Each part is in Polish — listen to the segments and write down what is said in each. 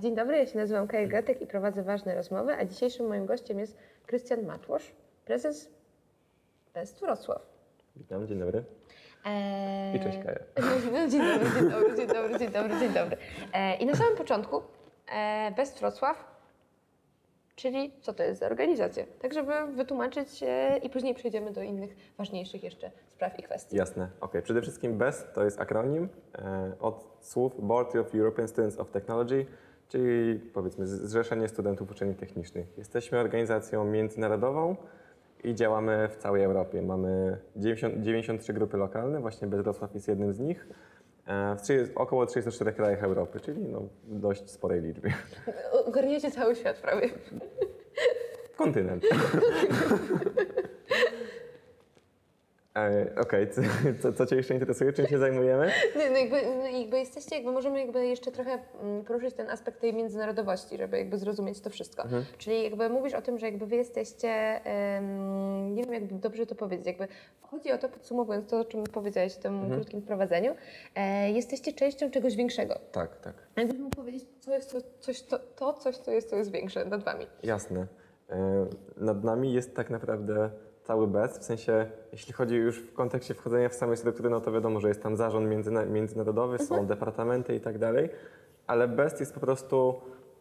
Dzień dobry, ja się nazywam Kaja Gatek i prowadzę ważne rozmowy, a dzisiejszym moim gościem jest Krystian Matłosz, prezes Best Wrocław. Witam, dzień dobry. Eee... I cześć Kaja. No, dzień dobry, dzień dobry, dzień dobry, dzień dobry, dzień dobry. Eee, I na samym początku eee, Best Wrocław, czyli co to jest za organizacja, tak żeby wytłumaczyć e, i później przejdziemy do innych ważniejszych jeszcze spraw i kwestii. Jasne. Ok, przede wszystkim BEST to jest akronim e, od słów Board of European Students of Technology, czyli powiedzmy Zrzeszenie Studentów Uczelni Technicznych. Jesteśmy organizacją międzynarodową i działamy w całej Europie. Mamy 90, 93 grupy lokalne, właśnie Wrocław jest jednym z nich. E, w około 34 krajach Europy, czyli no, dość sporej liczbie. Ogarniacie cały świat prawie. Kontynent. E, Okej, co, co, co Cię jeszcze interesuje? Czym się zajmujemy? Nie, no jakby, no jakby jesteście, jakby możemy jakby jeszcze trochę mm, poruszyć ten aspekt tej międzynarodowości, żeby jakby zrozumieć to wszystko. Czyli jakby mówisz o tym, że jakby wy jesteście, em, nie wiem jak dobrze to powiedzieć, jakby chodzi o to, podsumowując to, o czym powiedziałeś w tym krótkim wprowadzeniu, e, jesteście częścią czegoś większego. Tak, tak. Jakbyś mógł powiedzieć, co jest to, coś, to, to coś, co jest, co jest większe nad wami. Jasne. E, Nad nami jest tak naprawdę cały BES, w sensie, jeśli chodzi już w kontekście wchodzenia w same struktury, no to wiadomo, że jest tam zarząd międzyna międzynarodowy, są departamenty i tak dalej, ale BEST jest po prostu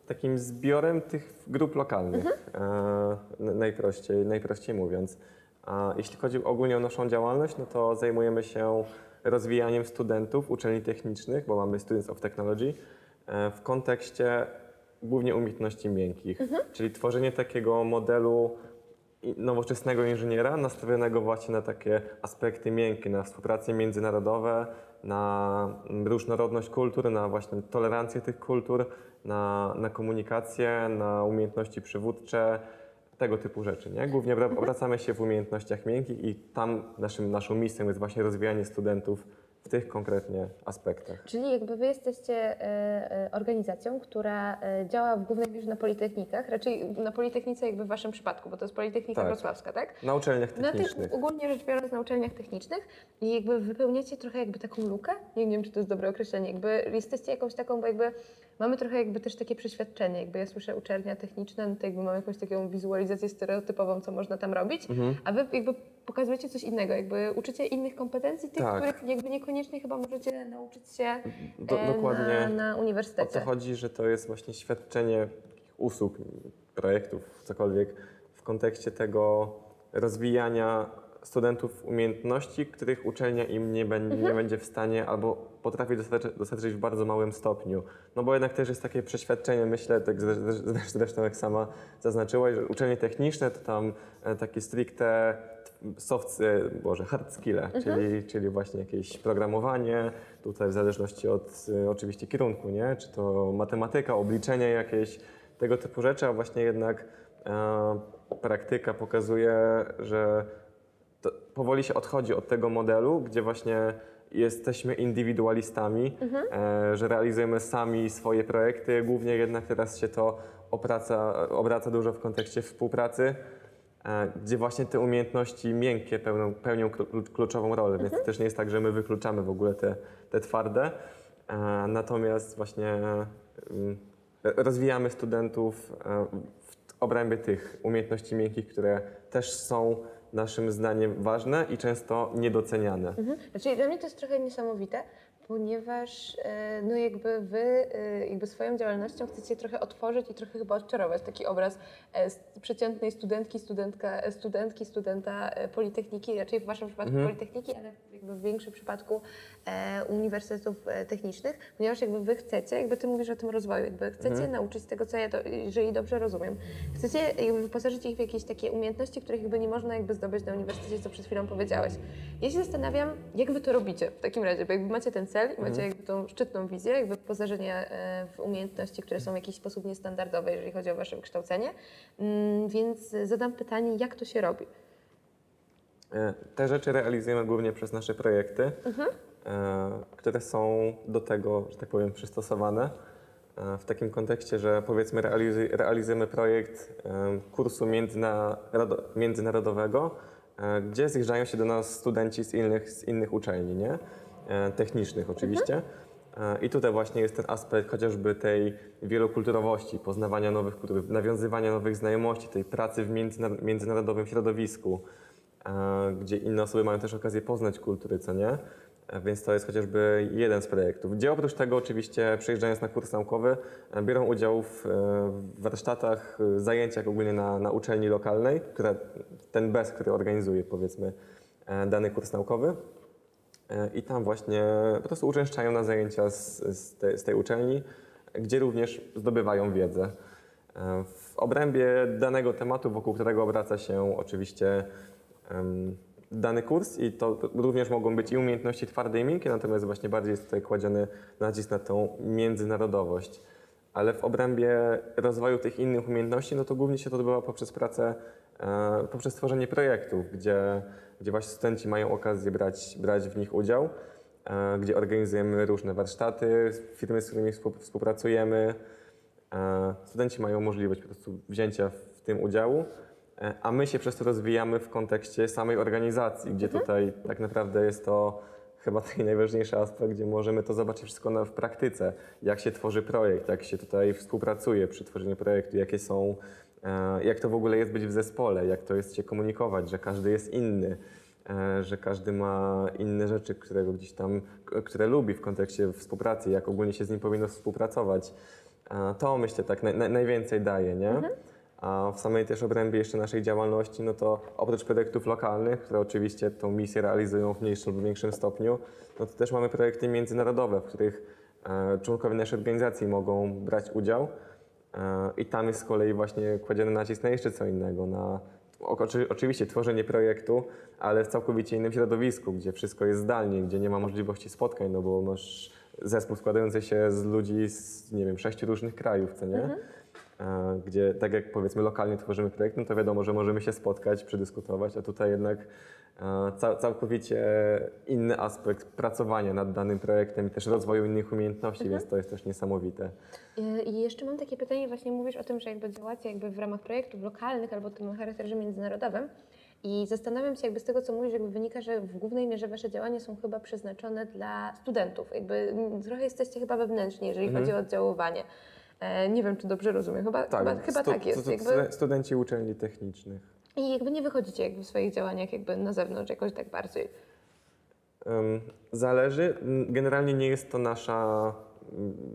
takim zbiorem tych grup lokalnych, e, n- najprościej, najprościej mówiąc. A jeśli chodzi ogólnie o naszą działalność, no to zajmujemy się rozwijaniem studentów uczelni technicznych, bo mamy Students of Technology, e, w kontekście głównie umiejętności miękkich, czyli tworzenie takiego modelu nowoczesnego inżyniera nastawionego właśnie na takie aspekty miękkie, na współpracę międzynarodowe, na różnorodność kultur, na właśnie tolerancję tych kultur, na, na komunikację, na umiejętności przywódcze, tego typu rzeczy. Nie? Głównie obra- obracamy się w umiejętnościach miękkich i tam naszym, naszą misją jest właśnie rozwijanie studentów w tych konkretnie aspektach. Czyli jakby wy jesteście e, e, organizacją, która e, działa w głównej mierze na politechnikach, raczej na politechnice jakby w waszym przypadku, bo to jest Politechnika Tak. Wrocławska, tak? Na uczelniach Na tych, technicznych. ogólnie rzecz biorąc na uczelniach technicznych i jakby wypełniacie trochę jakby taką lukę, nie, nie wiem czy to jest dobre określenie, jakby jesteście jakąś taką, bo jakby mamy trochę jakby też takie przeświadczenie, jakby ja słyszę uczelnia techniczna, no to jakby mamy jakąś taką wizualizację stereotypową, co można tam robić, Mhm. a wy jakby pokazujecie coś innego, jakby uczycie innych kompetencji, tych, Tak. których jakby niekoniecznie chyba możecie nauczyć się Do- dokładnie. na, na O co uniwersytecie. chodzi, że to jest właśnie świadczenie usług, projektów, cokolwiek w kontekście tego rozwijania studentów umiejętności, których uczelnia im nie, będzie nie będzie w stanie albo potrafi dostarczyć, dostarczyć w bardzo małym stopniu. No bo jednak też jest takie przeświadczenie, myślę, tak zre- zre- zresztą jak sama zaznaczyłaś, że uczelnie techniczne to tam e, takie stricte soft, e, boże, hard skille, czyli, czyli właśnie jakieś programowanie, tutaj w zależności od e, oczywiście kierunku, nie? Czy to matematyka, obliczenie jakieś, tego typu rzeczy, a właśnie jednak e, praktyka pokazuje, że powoli się odchodzi od tego modelu, gdzie właśnie jesteśmy indywidualistami, e, że realizujemy sami swoje projekty. Głównie jednak teraz się to obraca, obraca dużo w kontekście współpracy, e, gdzie właśnie te umiejętności miękkie pełnią, pełnią klu- kluczową rolę, więc to też nie jest tak, że my wykluczamy w ogóle te, te twarde. E, Natomiast właśnie mm, rozwijamy studentów e, w obrębie tych umiejętności miękkich, które też są naszym zdaniem ważne i często niedoceniane. Mhm. Znaczy dla mnie to jest trochę niesamowite, ponieważ e, no jakby wy e, jakby swoją działalnością chcecie trochę otworzyć i trochę chyba odczarować taki obraz e, przeciętnej studentki, studentka, studentki, studenta Politechniki, raczej w waszym przypadku Politechniki, ale jakby w większym przypadku uniwersytetów technicznych, ponieważ jakby wy chcecie, jakby ty mówisz o tym rozwoju, jakby chcecie nauczyć tego, co ja, do, jeżeli dobrze rozumiem, chcecie jakby wyposażyć ich w jakieś takie umiejętności, których jakby nie można jakby zdobyć na uniwersytecie, co przed chwilą powiedziałeś. Ja się zastanawiam, jak wy to robicie w takim razie, bo jakby macie ten cel i macie jakby tą szczytną wizję, jakby wyposażenie e, w umiejętności, które są w jakiś sposób niestandardowe, jeżeli chodzi o wasze kształcenie, Mm, więc zadam pytanie, jak to się robi? E, Te rzeczy realizujemy głównie przez nasze projekty, e, które są do tego, że tak powiem, przystosowane. W takim kontekście, że powiedzmy realizuj, realizujemy projekt kursu międzynarod- międzynarodowego, gdzie zjeżdżają się do nas studenci z innych, z innych uczelni, nie? E, technicznych oczywiście. E, I tutaj właśnie jest ten aspekt chociażby tej wielokulturowości, poznawania nowych kultur, nawiązywania nowych znajomości, tej pracy w międzyna- międzynarodowym środowisku, e, gdzie inne osoby mają też okazję poznać kultury, co nie? Więc to jest chociażby jeden z projektów. Gdzie oprócz tego oczywiście przyjeżdżając na kurs naukowy biorą udział w warsztatach, zajęciach ogólnie na, na uczelni lokalnej, która, ten BES, który organizuje powiedzmy dany kurs naukowy. E, I tam właśnie po prostu uczęszczają na zajęcia z, z, z tej uczelni, gdzie również zdobywają wiedzę. E, W obrębie danego tematu, wokół którego obraca się oczywiście dany kurs i to również mogą być i umiejętności twarde i miękkie, natomiast właśnie bardziej jest tutaj kładziony nacisk na tą międzynarodowość. Ale w obrębie rozwoju tych innych umiejętności, no to głównie się to odbywa poprzez pracę, poprzez tworzenie projektów, gdzie, gdzie właśnie studenci mają okazję brać, brać w nich udział, e, gdzie organizujemy różne warsztaty, firmy, z którymi współ- współpracujemy. E, Studenci mają możliwość po prostu wzięcia w tym udziału, e, a my się przez to rozwijamy w kontekście samej organizacji, gdzie tutaj tak naprawdę jest to chyba taki najważniejszy aspekt, gdzie możemy to zobaczyć wszystko na, w praktyce, jak się tworzy projekt, jak się tutaj współpracuje przy tworzeniu projektu, jakie są, e, jak to w ogóle jest być w zespole, jak to jest się komunikować, że każdy jest inny, e, że każdy ma inne rzeczy, którego gdzieś tam, które lubi w kontekście współpracy, jak ogólnie się z nim powinno współpracować. E, To myślę tak naj, naj, najwięcej daje, nie? A w samej też obrębie jeszcze naszej działalności, no to oprócz projektów lokalnych, które oczywiście tą misję realizują w mniejszym lub większym stopniu, no to też mamy projekty międzynarodowe, w których e, członkowie naszej organizacji mogą brać udział. I tam jest z kolei właśnie kładziony nacisk na jeszcze co innego, na oczywiście tworzenie projektu, ale w całkowicie innym środowisku, gdzie wszystko jest zdalnie, gdzie nie ma możliwości spotkań, no bo masz zespół składający się z ludzi z, nie wiem, sześciu różnych krajów, co nie? E, Gdzie tak jak powiedzmy lokalnie tworzymy projekt, no to wiadomo, że możemy się spotkać, przedyskutować, a tutaj jednak e, ca- całkowicie inny aspekt pracowania nad danym projektem i też rozwoju innych umiejętności, więc to jest też niesamowite. Y, I jeszcze mam takie pytanie, właśnie mówisz o tym, że jakby działacie jakby w ramach projektów lokalnych albo tym o charakterze międzynarodowym. I zastanawiam się, jakby z tego, co mówisz, jakby wynika, że w głównej mierze Wasze działania są chyba przeznaczone dla studentów. Jakby mm, trochę jesteście chyba wewnętrzni, jeżeli Mhm. chodzi o oddziaływanie. E, nie wiem, czy dobrze rozumiem. Chyba tak, chyba, chyba tak jest. Jakby, Studenci uczelni technicznych. I jakby nie wychodzicie jakby w swoich działaniach jakby na zewnątrz jakoś tak bardziej. Ym, Zależy. Generalnie nie jest to nasza,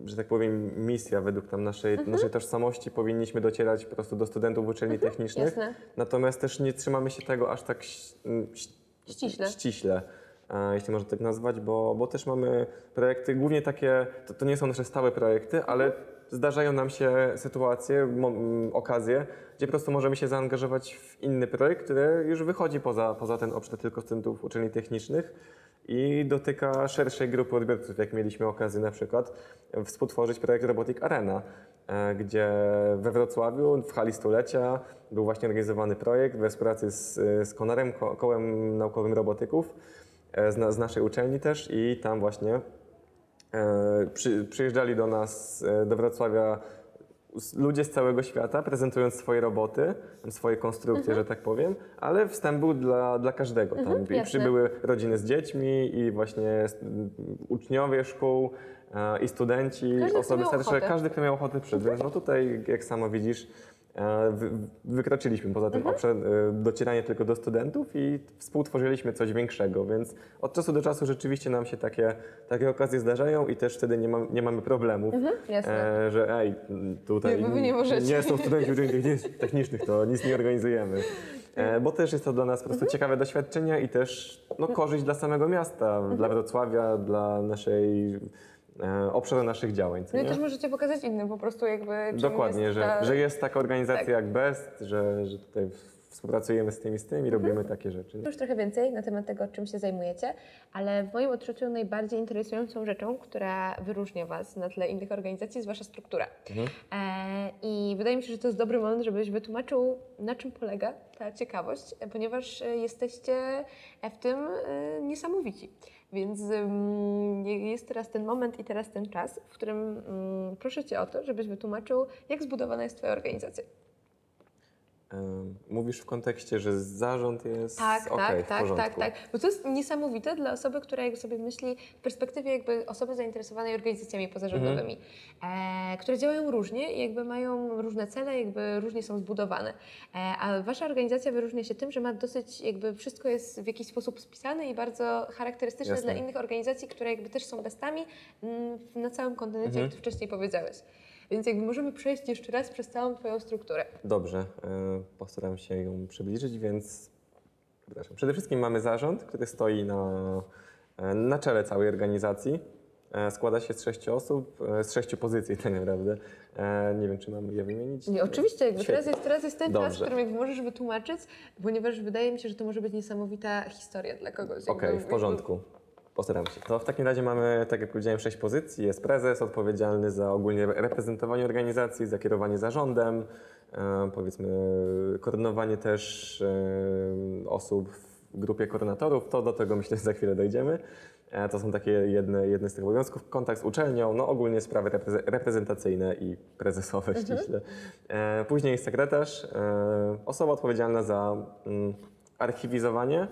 że tak powiem, misja według tam naszej, Mhm. naszej tożsamości. Powinniśmy docierać po prostu do studentów uczelni technicznych. Mhm. Jasne. Natomiast też nie trzymamy się tego aż tak Ściśle. ściśle e, jeśli można tak nazwać, bo, bo też mamy projekty, głównie takie, to, to nie są nasze stałe projekty, ale zdarzają nam się sytuacje, okazje, gdzie po prostu możemy się zaangażować w inny projekt, który już wychodzi poza, poza ten obszar tylko studentów uczelni technicznych i dotyka szerszej grupy odbiorców, jak mieliśmy okazję na przykład współtworzyć projekt Robotic Arena, e, gdzie we Wrocławiu w hali stulecia był właśnie organizowany projekt we współpracy z, z Konarem, ko, Kołem Naukowym Robotyków, e, z, na, z naszej uczelni też i tam właśnie przy, przyjeżdżali do nas, e, do Wrocławia ludzie z całego świata, prezentując swoje roboty, swoje konstrukcje, że tak powiem, ale wstęp był dla, dla każdego. Tam jasne. przybyły rodziny z dziećmi i właśnie uczniowie szkół e, i studenci, Każdy, osoby starsze, każdy, kto miał ochotę przyjść. Więc no tutaj, jak samo widzisz, e, wykroczyliśmy poza ten obszar e, docierania tylko do studentów i współtworzyliśmy coś większego, więc od czasu do czasu rzeczywiście nam się takie, takie okazje zdarzają i też wtedy nie, ma, nie mamy problemów, jasne. e, że ej, tutaj wy nie możecie. nie są studenci uczelni technicznych, to nic nie organizujemy. E, bo też jest to dla nas po prostu ciekawe doświadczenia i też no, korzyść dla samego miasta, dla Wrocławia, dla naszej, e, obszaru naszych działań. No i też możecie pokazać innym po prostu jakby Dokładnie, jest że, ta- że jest taka organizacja Tak. jak BEST, że, że tutaj współpracujemy z tym i z tym i robimy takie rzeczy. Już trochę więcej na temat tego, czym się zajmujecie, ale w moim odczuciu najbardziej interesującą rzeczą, która wyróżnia Was na tle innych organizacji, jest Wasza struktura. Mhm. E, I wydaje mi się, że to jest dobry moment, żebyś wytłumaczył, na czym polega ta ciekawość, ponieważ e, jesteście w tym e, niesamowici. Więc jest teraz ten moment i teraz ten czas, w którym ym, proszę Cię o to, żebyś wytłumaczył, jak zbudowana jest Twoja organizacja. Mówisz w kontekście, że zarząd jest Tak, tak, w tak, porządku. tak, tak. Bo to jest niesamowite dla osoby, która jakby sobie myśli w perspektywie jakby osoby zainteresowanej organizacjami pozarządowymi, e, które działają różnie i jakby mają różne cele, jakby różnie są zbudowane. E, a wasza organizacja wyróżnia się tym, że ma dosyć jakby wszystko jest w jakiś sposób spisane i bardzo charakterystyczne Jasne. dla innych organizacji, które jakby też są bestami mm, na całym kontynencie, Mhm. jak ty wcześniej powiedziałeś. Więc jakby możemy przejść jeszcze raz przez całą twoją strukturę. Dobrze, e, postaram się ją przybliżyć, więc. Przede wszystkim mamy zarząd, który stoi na, e, na czele całej organizacji. E, Składa się z sześciu osób, z sześciu pozycji tak naprawdę. Nie wiem, czy mamy je wymienić. Nie, oczywiście, jakby teraz jest, teraz jest ten czas, w Dobrze. którym jakby możesz wytłumaczyć, ponieważ wydaje mi się, że to może być niesamowita historia dla kogoś. Okej, jakby- w porządku. Postaram się. To w takim razie mamy, tak jak powiedziałem, sześć pozycji. Jest prezes odpowiedzialny za ogólnie reprezentowanie organizacji, za kierowanie zarządem, e, powiedzmy koordynowanie też e, osób w grupie koordynatorów. To do tego myślę, że za chwilę dojdziemy. E, to są takie jedne, jedne z tych obowiązków. Kontakt z uczelnią, no ogólnie sprawy repreze- reprezentacyjne i prezesowe ściśle. E, później jest sekretarz, osoba odpowiedzialna za mm, archiwizowanie,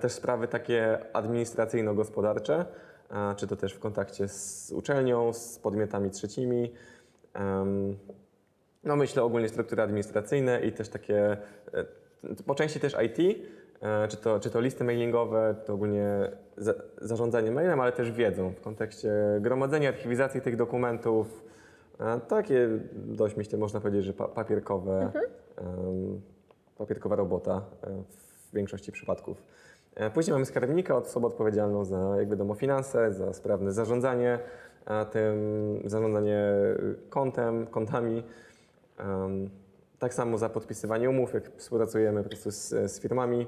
też sprawy takie administracyjno-gospodarcze, e, czy to też w kontakcie z uczelnią, z podmiotami trzecimi. No myślę ogólnie struktury administracyjne i też takie, e, po części też IT, e, czy to, czy to listy mailingowe, to ogólnie za, zarządzanie mailem, ale też wiedzą w kontekście gromadzenia, archiwizacji tych dokumentów. E, Takie dość myślę, można powiedzieć, że pa, papierkowe, em, papierkowa robota e, w większości przypadków. E, Później mamy skarbnika, osobę odpowiedzialną za, jak wiadomo, finanse, za sprawne zarządzanie e, tym, zarządzanie kontem, kontami. Tak samo za podpisywanie umów, jak współpracujemy po prostu z, z firmami.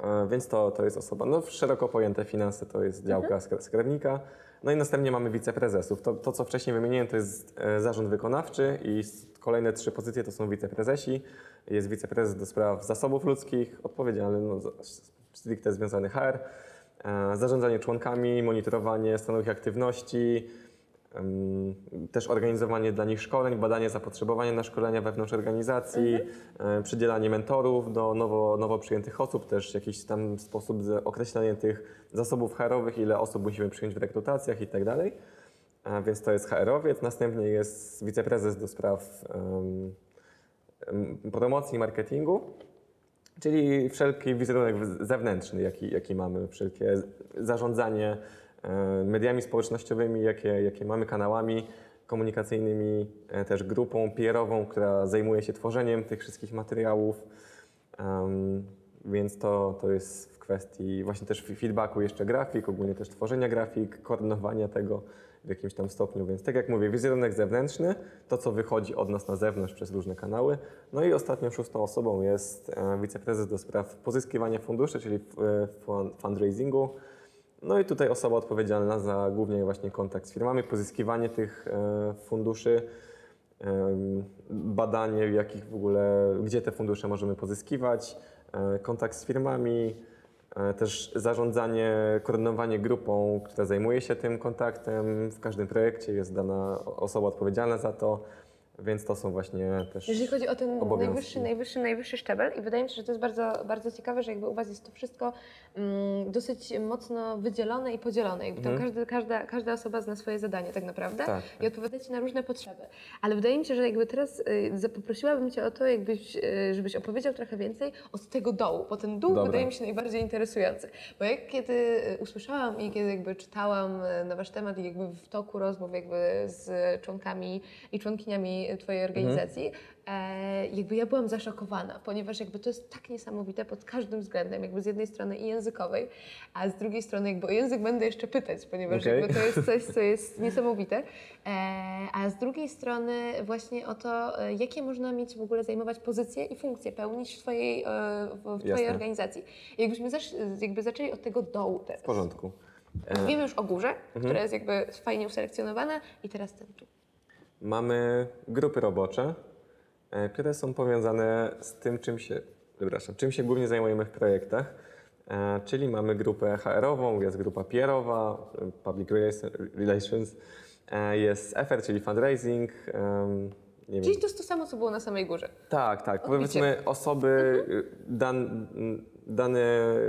E, Więc to, to jest osoba, no szeroko pojęte finanse to jest działka skra- skarbnika. No i następnie mamy wiceprezesów. To, to co wcześniej wymieniłem, to jest e, zarząd wykonawczy i kolejne trzy pozycje to są wiceprezesi. Jest wiceprezes do spraw zasobów ludzkich, odpowiedzialny, no, za- stricte związany HR, e, zarządzanie członkami, monitorowanie stanu ich aktywności, też organizowanie dla nich szkoleń, badanie zapotrzebowania na szkolenia wewnątrz organizacji, e, przydzielanie mentorów do nowo, nowo przyjętych osób, też jakiś tam sposób określanie tych zasobów HR-owych, ile osób musimy przyjąć w rekrutacjach i tak dalej. A Więc to jest HR-owiec. Następnie jest wiceprezes do spraw em, promocji i marketingu, czyli wszelki wizerunek zewnętrzny, jaki, jaki mamy, wszelkie zarządzanie e, mediami społecznościowymi, jakie, jakie mamy, kanałami komunikacyjnymi, e, też grupą PR-ową, która zajmuje się tworzeniem tych wszystkich materiałów. Em, więc to, to jest w kwestii właśnie też feedbacku jeszcze grafik, ogólnie też tworzenia grafik, koordynowania tego w jakimś tam stopniu. Więc tak jak mówię, wizerunek zewnętrzny, to co wychodzi od nas na zewnątrz przez różne kanały. No i ostatnią szóstą osobą jest e, wiceprezes do spraw pozyskiwania funduszy, czyli e, fun- fundraisingu. No i tutaj osoba odpowiedzialna za głównie właśnie kontakt z firmami, pozyskiwanie tych e, funduszy, badanie, jakich w ogóle, gdzie te fundusze możemy pozyskiwać, kontakt z firmami, też zarządzanie, koordynowanie grupą, która zajmuje się tym kontaktem. W każdym projekcie jest dana osoba odpowiedzialna za to, więc to są właśnie też. Jeżeli chodzi o ten Obowiązki. najwyższy, najwyższy, najwyższy szczebel i wydaje mi się, że to jest bardzo, bardzo ciekawe, że jakby u Was jest to wszystko mm, dosyć mocno wydzielone i podzielone. Jakby Mhm. każdy, każda, każda osoba zna swoje zadanie tak naprawdę Tak, i odpowiadacie na różne potrzeby. Ale wydaje mi się, że jakby teraz y, poprosiłabym Cię o to, jakbyś, y, żebyś opowiedział trochę więcej od tego dołu, bo ten dół Dobra. wydaje mi się najbardziej interesujący. Bo jak kiedy y, usłyszałam i kiedy jakby czytałam y, na Wasz temat i jakby w toku rozmów jakby z członkami i członkiniami Twojej organizacji, e, jakby ja byłam zaszokowana, ponieważ jakby to jest tak niesamowite pod każdym względem, jakby z jednej strony i językowej, a z drugiej strony jakby o język będę jeszcze pytać, ponieważ Okej. jakby to jest coś, co jest niesamowite, e, a z drugiej strony właśnie o to, e, jakie można mieć w ogóle zajmować pozycje i funkcje, pełnić w Twojej, e, w, twojej Jasne. organizacji. Jakbyśmy zasz, jakby zaczęli od tego dołu teraz. W porządku. E, Wiemy już o górze, która jest jakby fajnie uselekcjonowana i teraz ten tu. Mamy grupy robocze, e, które są powiązane z tym, czym się, przepraszam, czym się głównie zajmujemy w projektach. E, Czyli mamy grupę HR-ową, jest grupa PR-owa, Public Relation- Relations, e, jest FR, czyli fundraising, nie Czyli wiem. to jest to samo, co było na samej górze. Tak, tak. Odbicie. Powiedzmy osoby, y, dan, dane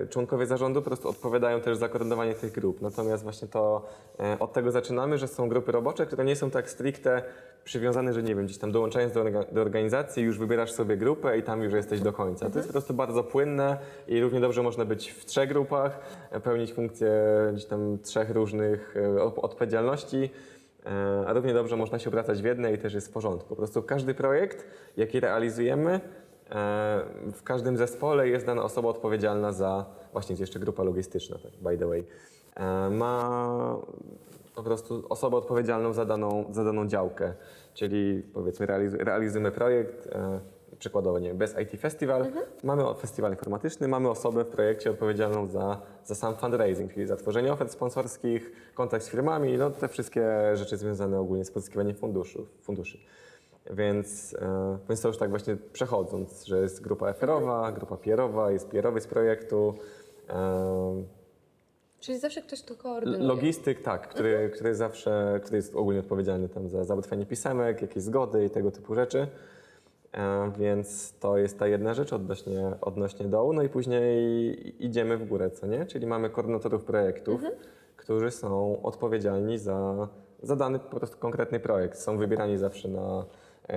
członkowie zarządu po prostu odpowiadają też za koordynowanie tych grup. Natomiast właśnie to e, od tego zaczynamy, że są grupy robocze, które nie są tak stricte przywiązane, że nie wiem, gdzieś tam dołączając do, do organizacji już wybierasz sobie grupę i tam już jesteś do końca. To jest po prostu bardzo płynne i równie dobrze można być w trzech grupach, e, pełnić funkcje gdzieś tam trzech różnych e, odpowiedzialności. A równie dobrze można się obracać w jednej i też jest w porządku. Po prostu każdy projekt, jaki realizujemy, w każdym zespole jest dana osoba odpowiedzialna za, właśnie jest jeszcze grupa logistyczna, tak, by the way, e, ma po prostu osobę odpowiedzialną za daną, za daną działkę. Czyli powiedzmy realiz- realizujemy projekt, e, przykładowo nie wiem, bez IT Festival, mamy o- festiwal informatyczny, mamy osobę w projekcie odpowiedzialną za, za sam fundraising, czyli za tworzenie ofert sponsorskich, kontakt z firmami, no te wszystkie rzeczy związane ogólnie z pozyskiwaniem funduszy. funduszy. Więc, e, więc to już tak właśnie przechodząc, że jest grupa FR-owa, grupa PR-owa, jest z projektu, e, Czyli zawsze ktoś to koordynuje. Logistyk, tak, który, który zawsze, który jest ogólnie odpowiedzialny tam za załatwianie pisemek, jakieś zgody i tego typu rzeczy. E, więc to jest ta jedna rzecz odnośnie, odnośnie dołu. No i później idziemy w górę, co nie? Czyli mamy koordynatorów projektów, którzy są odpowiedzialni za, za dany po prostu konkretny projekt. Są wybierani zawsze na,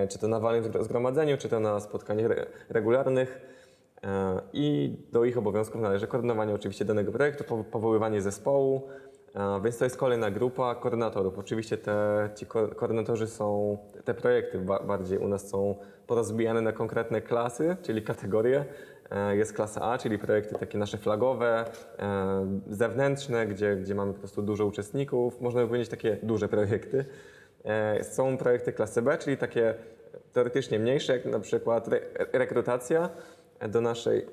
czy to na walnym zgro- zgromadzeniu, czy to na spotkaniach re, regularnych. E, I do ich obowiązków należy koordynowanie oczywiście danego projektu, po- powoływanie zespołu, e, więc to jest kolejna grupa koordynatorów. Oczywiście te, ci ko- koordynatorzy są, te projekty ba- bardziej u nas są porozbijane na konkretne klasy, czyli kategorie. E, Jest klasa A, czyli projekty takie nasze flagowe, e, zewnętrzne, gdzie, gdzie mamy po prostu dużo uczestników, można by powiedzieć takie duże projekty. E, Są projekty klasy B, czyli takie teoretycznie mniejsze, jak na przykład re- rekrutacja do naszej,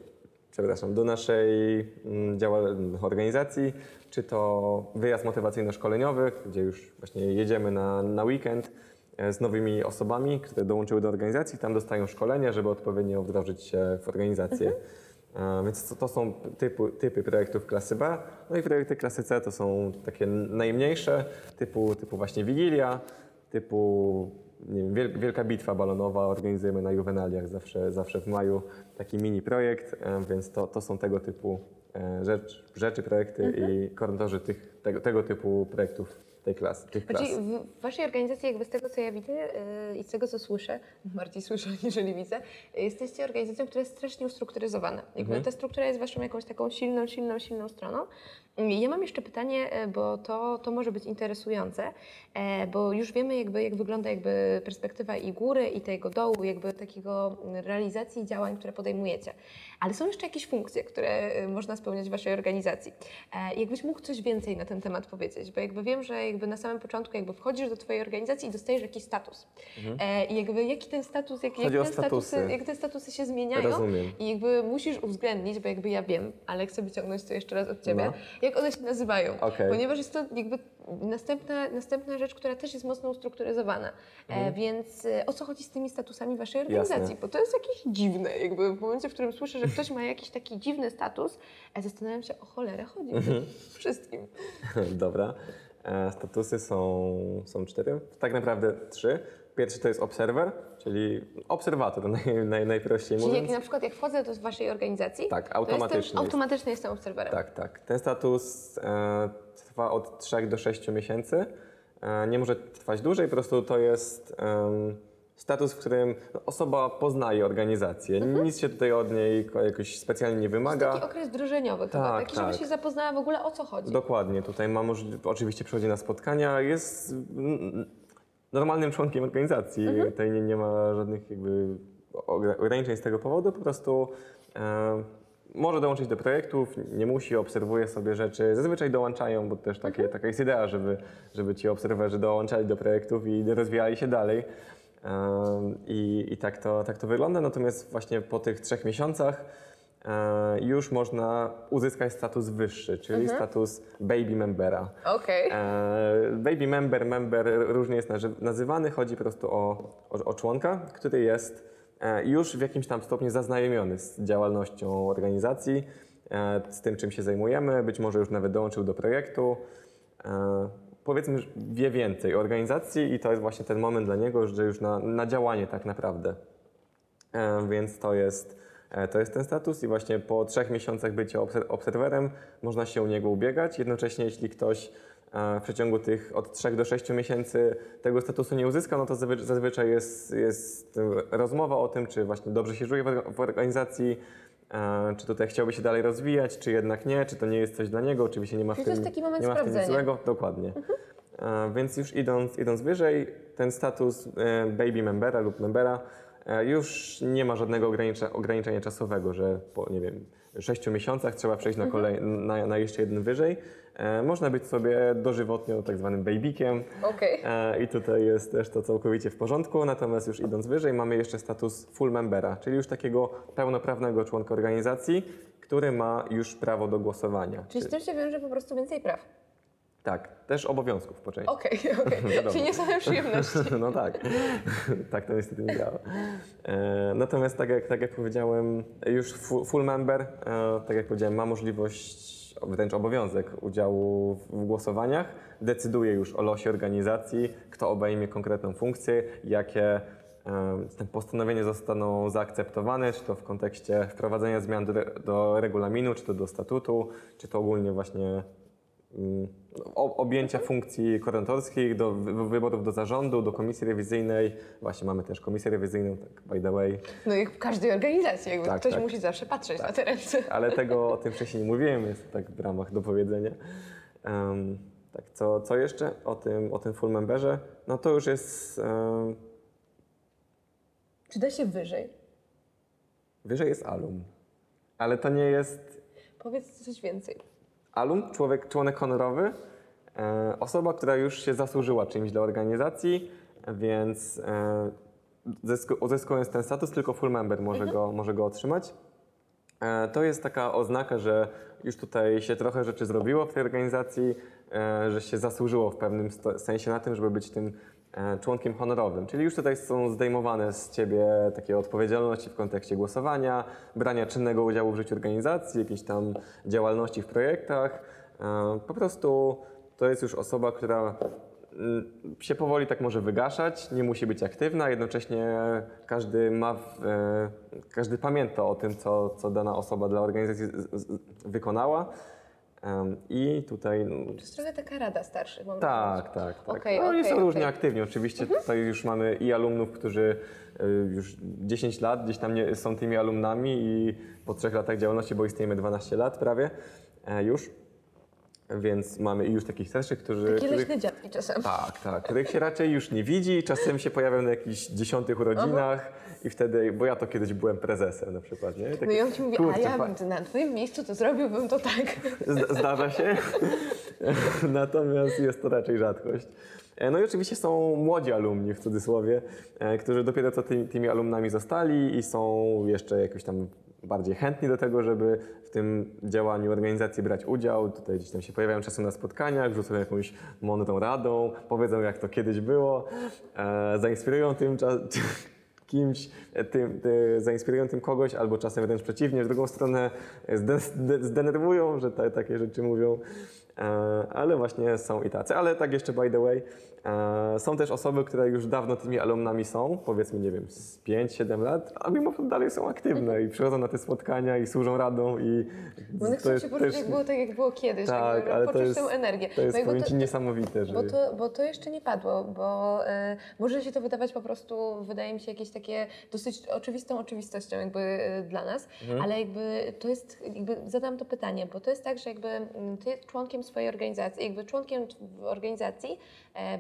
przepraszam, do naszej mm, organizacji, czy to wyjazd motywacyjno-szkoleniowy, gdzie już właśnie jedziemy na, na weekend e, z nowymi osobami, które dołączyły do organizacji, tam dostają szkolenie, żeby odpowiednio wdrożyć się w organizację. E, Więc to, są typu, typy projektów klasy B. No i projekty klasy C to są takie najmniejsze, typu, typu właśnie Wigilia, typu nie wiem, wiel- Wielka Bitwa Balonowa. Organizujemy na Juvenaliach zawsze, zawsze w maju taki mini projekt, e, więc to, to są tego typu e, rzecz, rzeczy, projekty i koordynatorzy tych, tego, tego typu projektów tej klasy, tych klas. Czyli w waszej organizacji, jakby z tego co ja widzę yy, i z tego co słyszę, bardziej słyszę niżeli widzę, yy, jesteście organizacją, która jest strasznie ustrukturyzowana. Jakby ta struktura jest waszą jakąś taką silną, silną, silną stroną. Ja mam jeszcze pytanie, yy, bo to, to może być interesujące, yy, bo już wiemy jakby, jak wygląda jakby perspektywa i góry i tego dołu, jakby takiego realizacji działań, które podejmujecie. Ale są jeszcze jakieś funkcje, które yy, można spełniać w waszej organizacji. E, Jakbyś mógł coś więcej na ten temat powiedzieć, bo jakby wiem, że jakby na samym początku jakby wchodzisz do twojej organizacji i dostajesz jakiś status. E, I jakby jaki ten status, jak, jak, Mhm. Ten statusy. jak te statusy się zmieniają Rozumiem. i jakby musisz uwzględnić, bo jakby ja wiem, ale chcę wyciągnąć to jeszcze raz od ciebie, No. Jak one się nazywają. Okej. Ponieważ jest to jakby następna, następna rzecz, która też jest mocno ustrukturyzowana. E, więc e, o co chodzi z tymi statusami waszej organizacji? Mhm. Jasne. Bo to jest jakieś dziwne. Jakby w momencie, w którym słyszę, że ktoś ma jakiś taki dziwny status, e, zastanawiam się, o cholerę chodzi Mhm. wszystkim. Dobra. E, Statusy są, są cztery, tak naprawdę trzy. Pierwszy to jest obserwer, czyli obserwator, naj, naj, najprościej Czyli jak mówiąc. na przykład jak wchodzę do waszej organizacji, Tak, to automatycznie jestem, jest. automatycznie jestem obserwerem. Tak, tak. Ten status e, trwa od 3 do 6 miesięcy. E, nie może trwać dłużej, po prostu to jest em, status, w którym osoba poznaje organizację. Nic się tutaj od niej ko- jakoś specjalnie nie To jest wymaga. taki okres wdrożeniowy chyba, Tak, taki, żeby tak. się zapoznała w ogóle o co chodzi. Dokładnie, tutaj ma możli- oczywiście przychodzi na spotkania, jest normalnym członkiem organizacji. Tutaj nie, nie ma żadnych jakby ogra- ograniczeń z tego powodu, po prostu e, może dołączyć do projektów, nie musi, obserwuje sobie rzeczy. Zazwyczaj dołączają, bo też takie, taka jest idea, żeby, żeby ci obserwerzy dołączali do projektów i rozwijali się dalej. E, I, i tak, to, tak to wygląda. Natomiast właśnie po tych trzech miesiącach już można uzyskać status wyższy, czyli status baby membera. Okej. E, baby member, member różnie jest nazywany. Chodzi po prostu o, o, o członka, który jest e, już w jakimś tam stopniu zaznajomiony z działalnością organizacji, e, z tym, czym się zajmujemy. Być może już nawet dołączył do projektu. E, powiedzmy, że wie więcej o organizacji i to jest właśnie ten moment dla niego, że już na, na działanie tak naprawdę. E, Więc to jest, e, to jest ten status i właśnie po trzech miesiącach bycia obser- obserwerem można się u niego ubiegać. Jednocześnie jeśli ktoś e, w przeciągu tych od 3 do 6 miesięcy tego statusu nie uzyska, no to zazwy- zazwyczaj jest, jest e, rozmowa o tym, czy właśnie dobrze się czuje w orga- w organizacji, e, czy tutaj chciałby się dalej rozwijać, czy jednak nie, czy to nie jest coś dla niego, oczywiście nie ma w Czyli tym, to jest taki moment nie ma w tym nic złego. Dokładnie. E, Więc już idąc, idąc wyżej, ten status e, baby membera lub membera e, już nie ma żadnego ogranicza, ograniczenia czasowego, że po, nie wiem, 6 miesiącach trzeba przejść na, kolej, na, na jeszcze jeden wyżej. E, Można być sobie dożywotnio tak zwanym babykiem Okej. e, i tutaj jest też to całkowicie w porządku. Natomiast już idąc wyżej mamy jeszcze status full membera, czyli już takiego pełnoprawnego członka organizacji, który ma już prawo do głosowania. Czyli z tym się wiąże po prostu więcej praw. Tak, też obowiązków po części. Okej, okej. Wiadomo. Czyli nie same przyjemności. No tak, tak to niestety nie działa. E, natomiast tak jak, tak jak powiedziałem, już fu- full member, e, tak jak powiedziałem, ma możliwość, wręcz obowiązek udziału w, głosowaniach, decyduje już o losie organizacji, kto obejmie konkretną funkcję, jakie e, postanowienia zostaną zaakceptowane, czy to w kontekście wprowadzenia zmian do, do regulaminu, czy to do statutu, czy to ogólnie właśnie objęcia funkcji koordynatorskich, do wy- wyborów do zarządu, do komisji rewizyjnej. Właśnie mamy też komisję rewizyjną, tak by the way. No jak w każdej organizacji, jakby Tak, ktoś tak. musi zawsze patrzeć na te ręce. Ale tego o tym wcześniej nie mówiłem, jest tak w ramach dopowiedzenia. Em, tak, co, co jeszcze o tym, o tym full memberze? No to już jest, em, Czy da się wyżej? wyżej jest alum. Ale to nie jest Powiedz coś więcej. Alum, człowiek, członek honorowy, e, osoba, która już się zasłużyła czymś dla organizacji, więc e, zysku, uzyskując ten status, tylko full member może, go, może go otrzymać. E, to jest taka oznaka, że już tutaj się trochę rzeczy zrobiło w tej organizacji, że się zasłużyło w pewnym sensie na tym, żeby być tym członkiem honorowym. Czyli już tutaj są zdejmowane z ciebie takie odpowiedzialności w kontekście głosowania, brania czynnego udziału w życiu organizacji, jakiejś tam działalności w projektach. E, Po prostu to jest już osoba, która mm, się powoli tak może wygaszać, nie musi być aktywna, jednocześnie każdy ma, e, każdy pamięta o tym, co, co dana osoba dla organizacji wykonała. I tutaj no, To jest trochę taka rada starszych, mam tak, tak, tak. Okej, no, oni okej, są różnie okej. aktywni. Oczywiście tutaj już mamy i alumnów, którzy y, już 10 lat gdzieś tam nie, są tymi alumnami i po trzech latach działalności, bo istniejemy 12 lat prawie e, już. Więc mamy już takich starszych, którzy... Takie których- leśne dziadki czasem. tak, tak, których się raczej już nie widzi, czasem się pojawiają na jakichś dziesiątych urodzinach i wtedy, bo ja to kiedyś byłem prezesem na przykład, nie? No i on ci mówi, a kurczę, ja fa- bym na twoim miejscu to zrobiłbym to tak. Zda- Zdarza się, natomiast jest to raczej rzadkość. E, No i oczywiście są młodzi alumni w cudzysłowie, e, którzy dopiero co ty, tymi alumnami zostali i są jeszcze jakoś tam bardziej chętni do tego, żeby w tym działaniu organizacji brać udział. Tutaj gdzieś tam się pojawiają czasem na spotkaniach, rzucą jakąś mądrą radą, powiedzą jak to kiedyś było, e, zainspirują tym kimś, tym, ty, zainspirują tym kogoś, albo czasem wręcz przeciwnie, w drugą stronę zde, zde, zdenerwują, że ta, takie rzeczy mówią. E, ale właśnie są i tacy. Ale tak jeszcze by the way, są też osoby, które już dawno tymi alumnami są, powiedzmy, nie wiem, z 5-7 lat, a mimo to dalej są aktywne i przychodzą na te spotkania i służą radą i Bo one chcą się poczuć, jak było tak, jak było kiedyś. Tak, jakby, ale to jest, tę energię. to jest No to- niesamowite, że... Bo to, bo to jeszcze nie padło, bo e, może się to wydawać po prostu, wydaje mi się, jakieś takie dosyć oczywistą oczywistością jakby e, dla nas, Mhm. ale jakby to jest, jakby zadam to pytanie, bo to jest tak, że jakby mm, ty członkiem swojej organizacji, jakby członkiem organizacji e,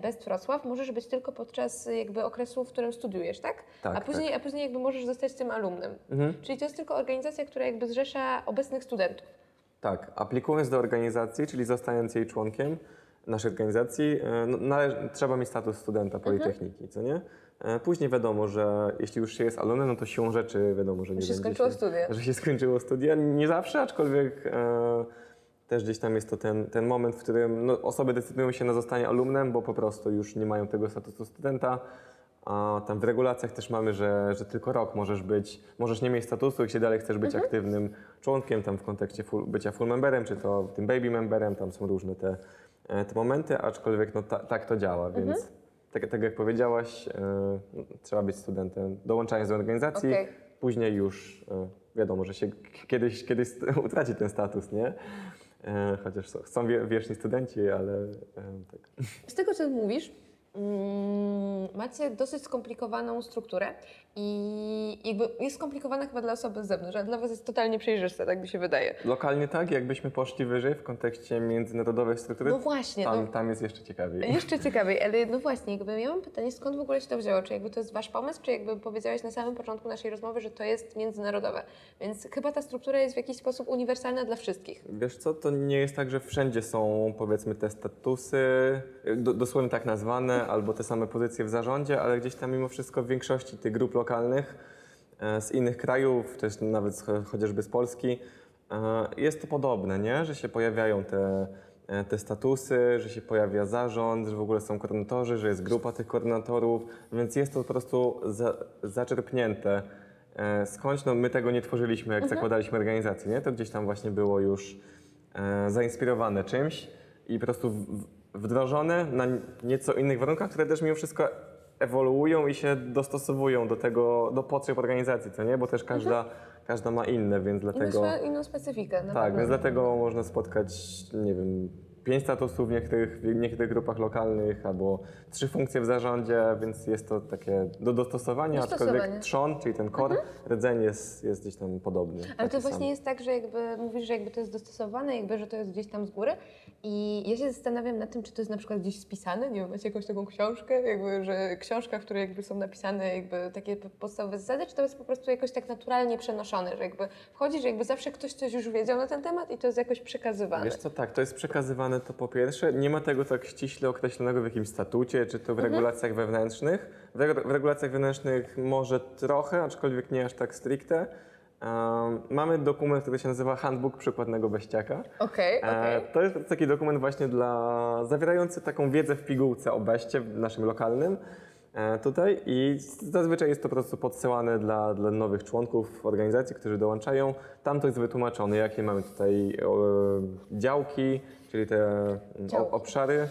Best Wrocław możesz być tylko podczas e, jakby okresu, w którym studiujesz, tak? Tak, a później, a później jakby możesz zostać tym alumnem. Mhm. Czyli to jest tylko organizacja, która jakby zrzesza obecnych studentów. Tak, aplikując do organizacji, czyli zostając jej członkiem naszej organizacji, e, no, należy, trzeba mieć status studenta Politechniki, co nie? E, Później wiadomo, że jeśli już się jest alumnem, no to siłą rzeczy wiadomo, że nie Że się skończyło studia. Że się skończyło studia. Nie zawsze, aczkolwiek e, też gdzieś tam jest to ten, ten moment, w którym no, osoby decydują się na zostanie alumnem, bo po prostu już nie mają tego statusu studenta. A tam w regulacjach też mamy, że, że tylko rok możesz być, możesz nie mieć statusu, jeśli dalej chcesz być aktywnym członkiem, tam w kontekście full, bycia full memberem, czy to tym baby memberem, tam są różne te e, te momenty, aczkolwiek no, ta, tak to działa, Mhm. więc tak, tak jak powiedziałaś, e, no, trzeba być studentem, dołączając do organizacji, Okej. później już e, wiadomo, że się kiedyś, kiedyś utraci ten status, nie? E, chociaż są, są wie- wieczni studenci, ale e, tak. Z tego, co mówisz, macie dosyć skomplikowaną strukturę i jakby jest skomplikowana chyba dla osoby z zewnątrz, a dla Was jest totalnie przejrzysta, tak mi się wydaje. Lokalnie tak, jakbyśmy poszli wyżej w kontekście międzynarodowej struktury, No właśnie, tam, no. tam jest jeszcze ciekawiej. Jeszcze ciekawiej, ale no właśnie, jakby ja mam pytanie, skąd w ogóle się to wzięło? Czy jakby to jest Wasz pomysł, czy jakby powiedziałeś na samym początku naszej rozmowy, że to jest międzynarodowe? Więc chyba ta struktura jest w jakiś sposób uniwersalna dla wszystkich. Wiesz co, to nie jest tak, że wszędzie są powiedzmy te statusy, do, dosłownie tak nazwane, albo te same pozycje w zarządzie, ale gdzieś tam mimo wszystko w większości tych grup lokalnych e, z innych krajów, też nawet chociażby z Polski, e, jest to podobne, nie? że się pojawiają te, e, te statusy, że się pojawia zarząd, że w ogóle są koordynatorzy, że jest grupa tych koordynatorów, więc jest to po prostu za, zaczerpnięte. Skądś no, my tego nie tworzyliśmy, jak zakładaliśmy organizację, nie? To gdzieś tam właśnie było już zainspirowane czymś i po prostu w- wdrożone na nieco innych warunkach, które też mimo wszystko ewoluują i się dostosowują do tego, do potrzeb organizacji, co nie? Bo też każda, każda ma inne, więc dlatego... swe- inną specyfikę. na Tak, pewno. więc dlatego można spotkać, nie wiem, pięć statusów w niektórych, w niektórych grupach lokalnych albo trzy funkcje w zarządzie, więc jest to takie do dostosowania. Mhm. aczkolwiek trzon, czyli ten core, rdzeń jest, jest gdzieś tam podobny. Ale to sam. właśnie jest tak, że jakby mówisz, że jakby to jest dostosowane, jakby, że to jest gdzieś tam z góry i ja się zastanawiam nad tym, czy to jest na przykład gdzieś spisane, nie wiem, macie jakąś taką książkę, jakby, że książka, w której jakby są napisane jakby takie podstawowe zasady, czy to jest po prostu jakoś tak naturalnie przenoszone, że jakby wchodzi, że jakby zawsze ktoś coś już wiedział na ten temat i to jest jakoś przekazywane. Wiesz co, tak, to jest przekazywane to po pierwsze. Nie ma tego tak ściśle określonego w jakimś statucie, czy to w Mhm. regulacjach wewnętrznych. W, w regulacjach wewnętrznych może trochę, aczkolwiek nie aż tak stricte. Um, mamy dokument, który się nazywa Handbook Przykładnego Beściaka. Okej, okej. E, To jest taki dokument właśnie dla zawierający taką wiedzę w pigułce o beście w naszym lokalnym e, tutaj i zazwyczaj jest to po prostu podsyłane dla, dla nowych członków organizacji, którzy dołączają. Tam to jest wytłumaczone, jakie mamy tutaj e, działki, czyli te mm, o, obszary.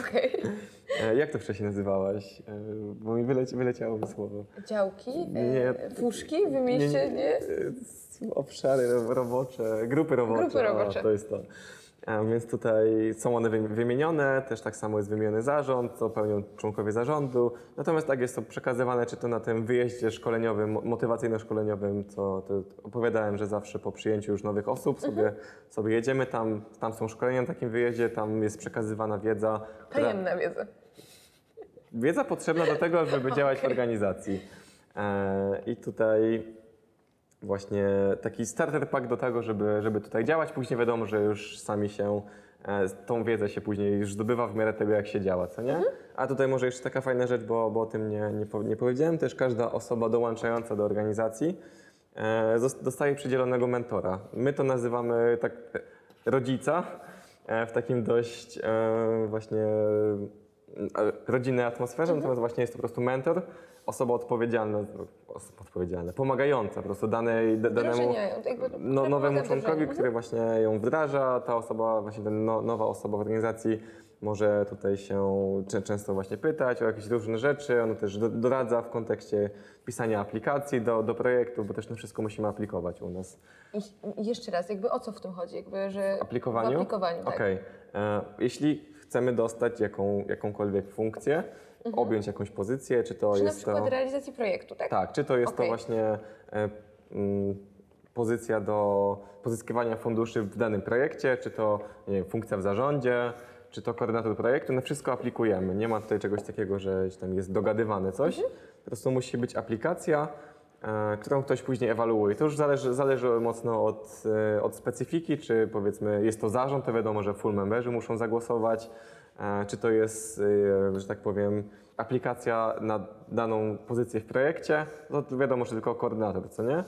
Okej. E, jak to wcześniej nazywałaś? E, bo mi wyleci, wyleciało mi słowo. Działki, Nie. e, puszki, wymieście, nie? E, Obszary ro- robocze, grupy robocze. Grupy robocze. O, to jest to. Więc tutaj są one wy- wymienione, też tak samo jest wymieniony zarząd, co pełnią członkowie zarządu. Natomiast tak jest to przekazywane, czy to na tym wyjeździe szkoleniowym, mo- motywacyjno-szkoleniowym, co to opowiadałem, że zawsze po przyjęciu już nowych osób sobie, sobie jedziemy tam, tam są szkolenia na takim wyjeździe, tam jest przekazywana wiedza. która- Tajemna wiedza. Wiedza potrzebna do tego, żeby działać w organizacji. E, I tutaj właśnie taki starter pack do tego, żeby, żeby tutaj działać. Później wiadomo, że już sami się e, tą wiedzę się później już zdobywa w miarę tego, jak się działa, co nie? A tutaj może jeszcze taka fajna rzecz, bo, bo o tym nie, nie, po- nie powiedziałem. Też każda osoba dołączająca do organizacji e, dostaje przydzielonego mentora. My to nazywamy tak rodzica e, w takim dość e, właśnie e, rodzinnej atmosferze, natomiast właśnie jest to po prostu mentor, osoba odpowiedzialna, osoba odpowiedzialna, pomagająca po prostu danej, da- danemu no, która nowemu w członkowi, który właśnie ją wdraża. Ta osoba, właśnie ten no, nowa osoba w organizacji może tutaj się czę- często właśnie pytać o jakieś różne rzeczy. On też do, doradza w kontekście pisania aplikacji do, do projektów, bo też na wszystko musimy aplikować u nas. I jeszcze raz, jakby o co w tym chodzi? Jakby, że aplikowaniu? W aplikowaniu, tak. Okej. E, Jeśli chcemy dostać jaką, jakąkolwiek funkcję, objąć jakąś pozycję, czy to Mhm. Czy na jest przykład to... realizacji projektu, tak? Tak, czy to jest Okej. to właśnie e, mm, pozycja do pozyskiwania funduszy w danym projekcie, czy to wiem, funkcja w zarządzie, czy to koordynator projektu, na wszystko aplikujemy. Nie ma tutaj czegoś takiego, że tam jest dogadywane coś. Mhm. Po prostu musi być aplikacja, którą ktoś później ewaluuje. To już zależy, zależy mocno od, e, od specyfiki, czy powiedzmy jest to zarząd, to wiadomo, że full memberzy muszą zagłosować, e, czy to jest, e, że tak powiem, aplikacja na daną pozycję w projekcie, no to wiadomo, że tylko koordynator, co nie?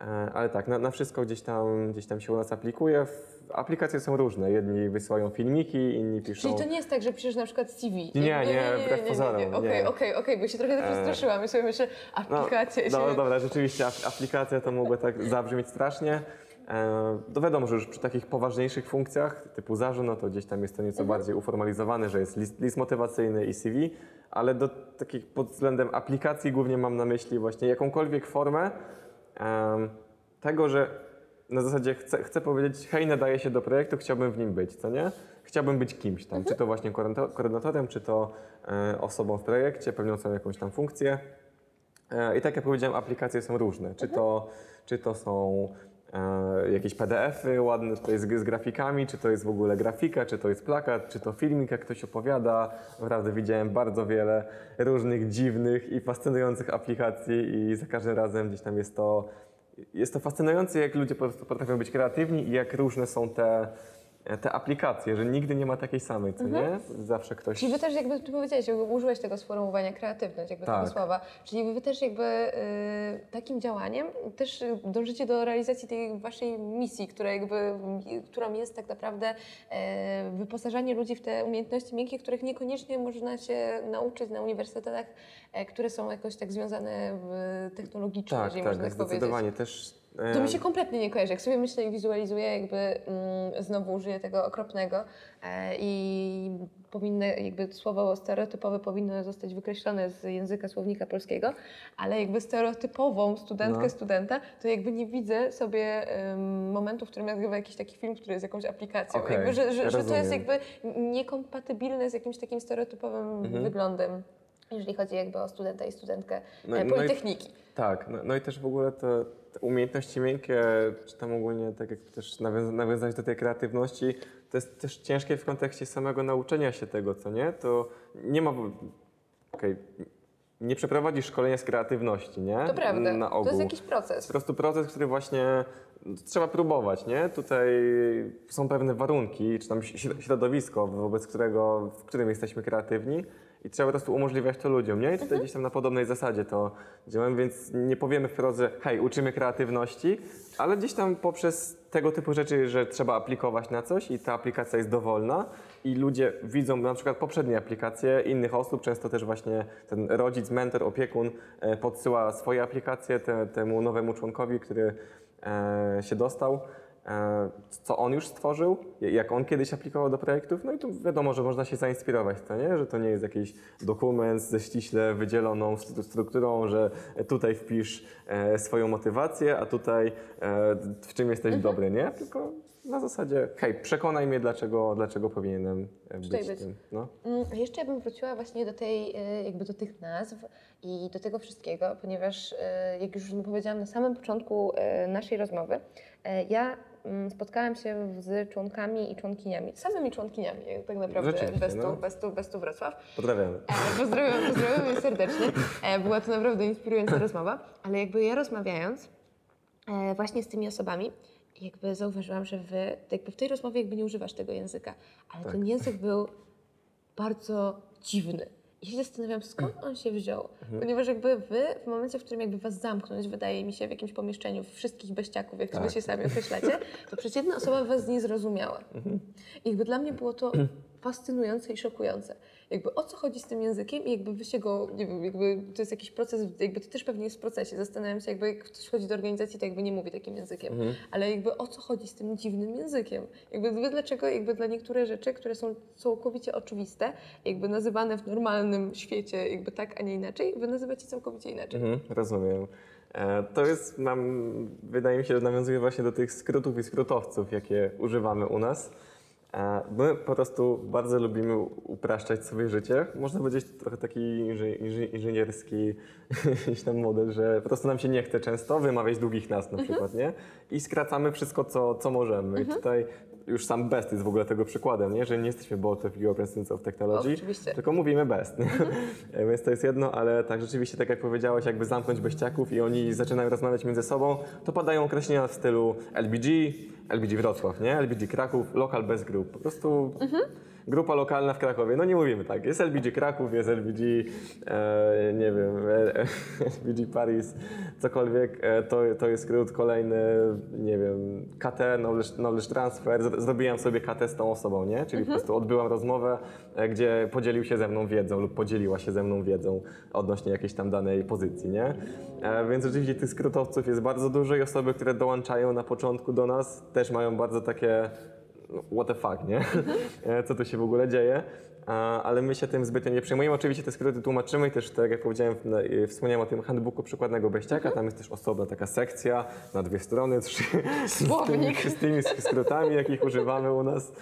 E, Ale tak, na, na wszystko gdzieś tam, gdzieś tam się u nas aplikuje. Aplikacje są różne. Jedni wysyłają filmiki, inni piszą. Czyli to nie jest tak, że piszesz na przykład CV. Nie, nie, wbrew pozorom, nie. Okej, okej, okej, bo się trochę tak E, przestraszyłam i sobie myślę, No, aplikacja się... no dobra, rzeczywiście ap- aplikacja to mogło tak zabrzmieć strasznie. E, to wiadomo, że już przy takich poważniejszych funkcjach typu zarząd, no to gdzieś tam jest to nieco bardziej uformalizowane, że jest list, list motywacyjny i CV, ale do takich pod względem aplikacji głównie mam na myśli właśnie jakąkolwiek formę em, tego, że na zasadzie chcę, chcę powiedzieć, hej, nadaję się do projektu, chciałbym w nim być, co nie? Chciałbym być kimś tam, czy to właśnie koordynato- koordynatorem, czy to e, osobą w projekcie, pełniącą jakąś tam funkcję. E, I tak jak powiedziałem, aplikacje są różne. Czy to, czy to są e, jakieś PDF-y ładne tutaj z, z grafikami, czy to jest w ogóle grafika, czy to jest plakat, czy to filmik, jak ktoś opowiada. Naprawdę widziałem bardzo wiele różnych dziwnych i fascynujących aplikacji i za każdym razem gdzieś tam jest to, jest to fascynujące, jak ludzie potrafią być kreatywni i jak różne są te, te aplikacje, że nigdy nie ma takiej samej, co nie? Zawsze ktoś... Czyli wy też jakby ty powiedziałeś, jakby użyłeś tego sformułowania kreatywność, jakby Tak. tego słowa. Czyli wy też jakby y, takim działaniem też y, dążycie do realizacji tej waszej misji, która jakby, którą jest tak naprawdę e, wyposażanie ludzi w te umiejętności miękkie, których niekoniecznie można się nauczyć na uniwersytetach, e, które są jakoś tak związane technologicznie, Tak, tak, można tak powiedzieć. zdecydowanie. Też, To mi się kompletnie nie kojarzy. Jak sobie myślę i wizualizuję, jakby mm, znowu użyję tego okropnego e, i powinny, jakby słowo stereotypowe powinno zostać wykreślone z języka słownika polskiego, ale jakby stereotypową studentkę, No. studenta, to jakby nie widzę sobie em, momentu, w którym nagrywa jakiś taki film, który jest jakąś aplikacją. Okej, jakby, że, że, że to jest jakby niekompatybilne z jakimś takim stereotypowym Mhm. wyglądem. Jeżeli chodzi jakby o studenta i studentkę No- e, no i- Politechniki. Tak, no, no i też w ogóle te, te umiejętności miękkie, czy tam ogólnie tak jak też nawiąza- nawiązać do tej kreatywności, to jest też ciężkie w kontekście samego nauczenia się tego, co nie? To nie ma... Okej, nie przeprowadzisz szkolenia z kreatywności, nie? To prawda. Na ogół. To jest jakiś proces. po prostu proces, który właśnie trzeba próbować, nie? Tutaj są pewne warunki, czy tam śro- środowisko, wobec którego, w którym jesteśmy kreatywni i trzeba po prostu umożliwiać to ludziom, nie? I tutaj gdzieś tam na podobnej zasadzie to działamy, więc nie powiemy wprost, że hej, uczymy kreatywności, ale gdzieś tam poprzez tego typu rzeczy, że trzeba aplikować na coś i ta aplikacja jest dowolna i ludzie widzą na przykład poprzednie aplikacje innych osób, często też właśnie ten rodzic, mentor, opiekun e, podsyła swoje aplikacje te, temu nowemu członkowi, który e, się dostał, co on już stworzył, jak on kiedyś aplikował do projektów, no i tu wiadomo, że można się zainspirować, to nie? że to nie jest jakiś dokument ze ściśle wydzieloną stru- strukturą, że tutaj wpisz e, swoją motywację, a tutaj e, w czym jesteś dobry, nie? Tylko na zasadzie, hej, przekonaj mnie, dlaczego, dlaczego powinienem e, być, być. tym. No. Mm, Jeszcze ja bym wróciła właśnie do tej, e, jakby do tych nazw i do tego wszystkiego, ponieważ e, jak już powiedziałam na samym początku e, naszej rozmowy, e, ja spotkałam się z członkami i członkiniami, samymi członkiniami tak naprawdę Bestu, no. Bestu, Bestu Wrocław. Pozdrawiamy. E, Pozdrawiam, pozdrawiam je serdecznie. E, Była to naprawdę inspirująca rozmowa, ale jakby ja rozmawiając e, właśnie z tymi osobami, jakby zauważyłam, że wy jakby w tej rozmowie jakby nie używasz tego języka, ale Tak. ten język był bardzo dziwny. I się zastanawiam, skąd on się wziął. Mhm. Ponieważ jakby wy, w momencie, w którym jakby was zamknąć, wydaje mi się, w jakimś pomieszczeniu, wszystkich beściaków, jak Tak. wy się sami określacie, to przecież jedna osoba was nie zrozumiała. Mhm. I jakby dla mnie było to fascynujące i szokujące. Jakby o co chodzi z tym językiem i jakby wy się go, nie wiem, jakby to jest jakiś proces, jakby to też pewnie jest w procesie. Zastanawiam się, jakby jak ktoś chodzi do organizacji, to jakby nie mówi takim językiem. Mhm. Ale jakby o co chodzi z tym dziwnym językiem? Jakby dlaczego jakby dla niektóre rzeczy, które są całkowicie oczywiste, jakby nazywane w normalnym świecie jakby tak, a nie inaczej, wy nazywacie całkowicie inaczej. Mhm, rozumiem. E, To jest, nam, wydaje mi się, że nawiązuje właśnie do tych skrótów i skrótowców, jakie używamy u nas. E, My po prostu bardzo lubimy upraszczać sobie życie. Można powiedzieć trochę taki inży- inży- inżynierski jakiś tam model, że po prostu nam się nie chce często wymawiać długich nazw na przykład, nie? I skracamy wszystko, co, co możemy. I tutaj już sam best jest w ogóle tego przykładem, nie? Że nie jesteśmy both of European Students of Technology, Oczywiście. tylko mówimy best. E, Więc to jest jedno, ale tak rzeczywiście, tak jak powiedziałeś, jakby zamknąć beściaków i oni zaczynają rozmawiać między sobą, to padają określenia w stylu LBG, LBG Wrocław, nie? LBG Kraków, Local Best Group. Po prostu grupa lokalna w Krakowie. No nie mówimy tak. Jest LBG Kraków, jest LBG, e, nie wiem, e, LBG Paris, cokolwiek. E, to, to jest skrót kolejny, nie wiem, KT, knowledge, knowledge transfer. Z- Zrobiłam sobie KT z tą osobą, nie? Czyli po prostu odbyłam rozmowę, e, gdzie podzielił się ze mną wiedzą lub podzieliła się ze mną wiedzą odnośnie jakiejś tam danej pozycji, nie? E, Więc rzeczywiście tych skrótowców jest bardzo dużo i osoby, które dołączają na początku do nas też mają bardzo takie what the fuck, nie? E, Co tu się w ogóle dzieje? Ale my się tym zbytnio nie przejmujemy. Oczywiście te skróty tłumaczymy i też, tak jak powiedziałem, e, wspomniałem o tym handbooku przykładnego beściaka, tam jest też osobna taka sekcja na dwie strony, trzy, z tymi Słownik. wszystkimi skrótami, jakich używamy u nas.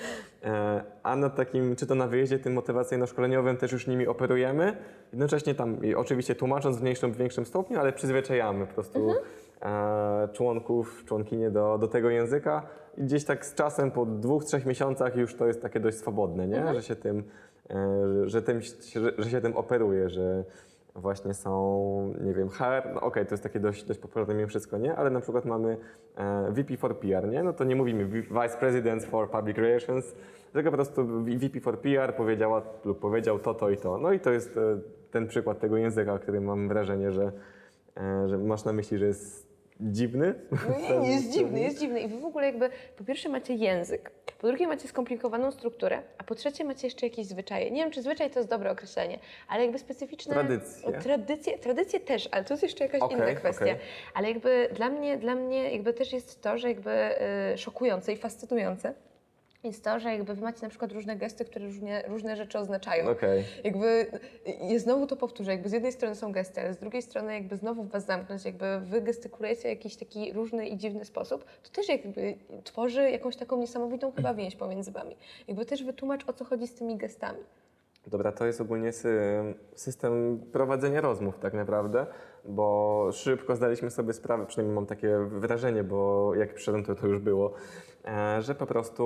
E, A na takim, czy to na wyjeździe tym motywacyjno-szkoleniowym też już nimi operujemy. Jednocześnie tam oczywiście tłumacząc w mniejszym, w większym stopniu, ale przyzwyczajamy po prostu e, członków, członkinie do, do tego języka. I gdzieś tak z czasem, po dwóch, trzech miesiącach już to jest takie dość swobodne, nie? Że się tym, e, że, tym, że, że się tym operuje, że właśnie są, nie wiem, HR, no okej, to jest takie dość, dość popularne mimo wszystko, nie? Ale na przykład mamy e, VP for PR, nie? No to nie mówimy Vice President for Public Relations, tylko po prostu VP for PR powiedziała lub powiedział to, to i to. No i to jest e, ten przykład tego języka, który mam wrażenie, że, e, że masz na myśli, że jest dziwny. No nie, jest dziwny, jest dziwny. I wy w ogóle jakby, po pierwsze macie język, po drugie macie skomplikowaną strukturę, a po trzecie macie jeszcze jakieś zwyczaje. Nie wiem, czy zwyczaj to jest dobre określenie, ale jakby specyficzne... Tradycje. O, tradycje, tradycje też, ale to jest jeszcze jakaś Okej, inna kwestia. okej. Ale jakby dla mnie, dla mnie jakby też jest to, że jakby y, szokujące i fascynujące jest to, że jakby wy macie na przykład różne gesty, które różnie, różne rzeczy oznaczają. Okej. Jakby, ja znowu to powtórzę, jakby z jednej strony są gesty, ale z drugiej strony jakby znowu w was zamknąć, jakby wy gestykulujecie w jakiś taki różny i dziwny sposób, to też jakby tworzy jakąś taką niesamowitą chyba więź pomiędzy wami. Jakby też wytłumacz, o co chodzi z tymi gestami. Dobra, to jest ogólnie sy- system prowadzenia rozmów tak naprawdę, bo szybko zdaliśmy sobie sprawę, przynajmniej mam takie wrażenie, bo jak przyszedłem, to to już było, e, że po prostu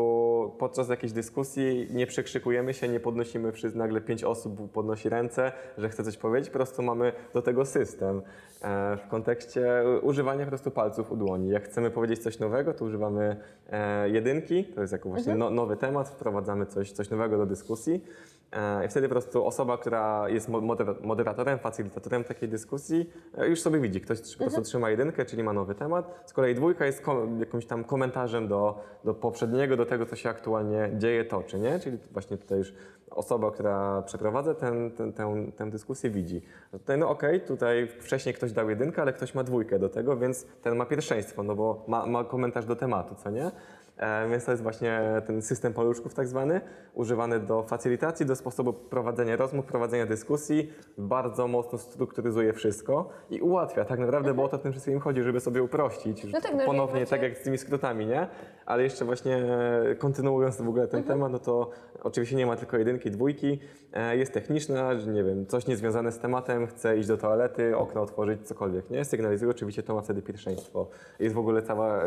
podczas jakiejś dyskusji nie przekrzykujemy się, nie podnosimy wszyscy, nagle pięć osób podnosi ręce, że chce coś powiedzieć, po prostu mamy do tego system. E, W kontekście używania po prostu palców u dłoni. Jak chcemy powiedzieć coś nowego, to używamy e, jedynki, to jest jako właśnie no, nowy temat, wprowadzamy coś, coś nowego do dyskusji. E, I wtedy po prostu osoba, która jest mo- modera- moderatorem, facylitatorem takiej dyskusji, e, już sobie widzi, ktoś po prostu trzyma jedynkę, czyli ma nowy temat. Z kolei dwójka jest jakimś tam komentarzem do, do poprzedniego, do tego, co się aktualnie dzieje, toczy, nie? Czyli właśnie tutaj już osoba, która przeprowadza ten, ten, tę, tę dyskusję, widzi. Tutaj, no okej, tutaj wcześniej ktoś dał jedynkę, ale ktoś ma dwójkę do tego, więc ten ma pierwszeństwo, no bo ma, ma komentarz do tematu, co nie? E, Więc to jest właśnie ten system paluszków tak zwany, używany do facylitacji, do sposobu prowadzenia rozmów, prowadzenia dyskusji. Bardzo mocno strukturyzuje wszystko i ułatwia tak naprawdę, bo o to w tym wszystkim chodzi, żeby sobie uprościć. No tak, no, Ponownie, tak jak z tymi skrótami, nie? Ale jeszcze właśnie e, kontynuując w ogóle ten temat, no to oczywiście nie ma tylko jedynki, dwójki. E, Jest techniczna, że nie wiem, coś niezwiązane z tematem, chce iść do toalety, okno otworzyć, cokolwiek, nie? Sygnalizuje, oczywiście to ma wtedy pierwszeństwo. Jest w ogóle cała...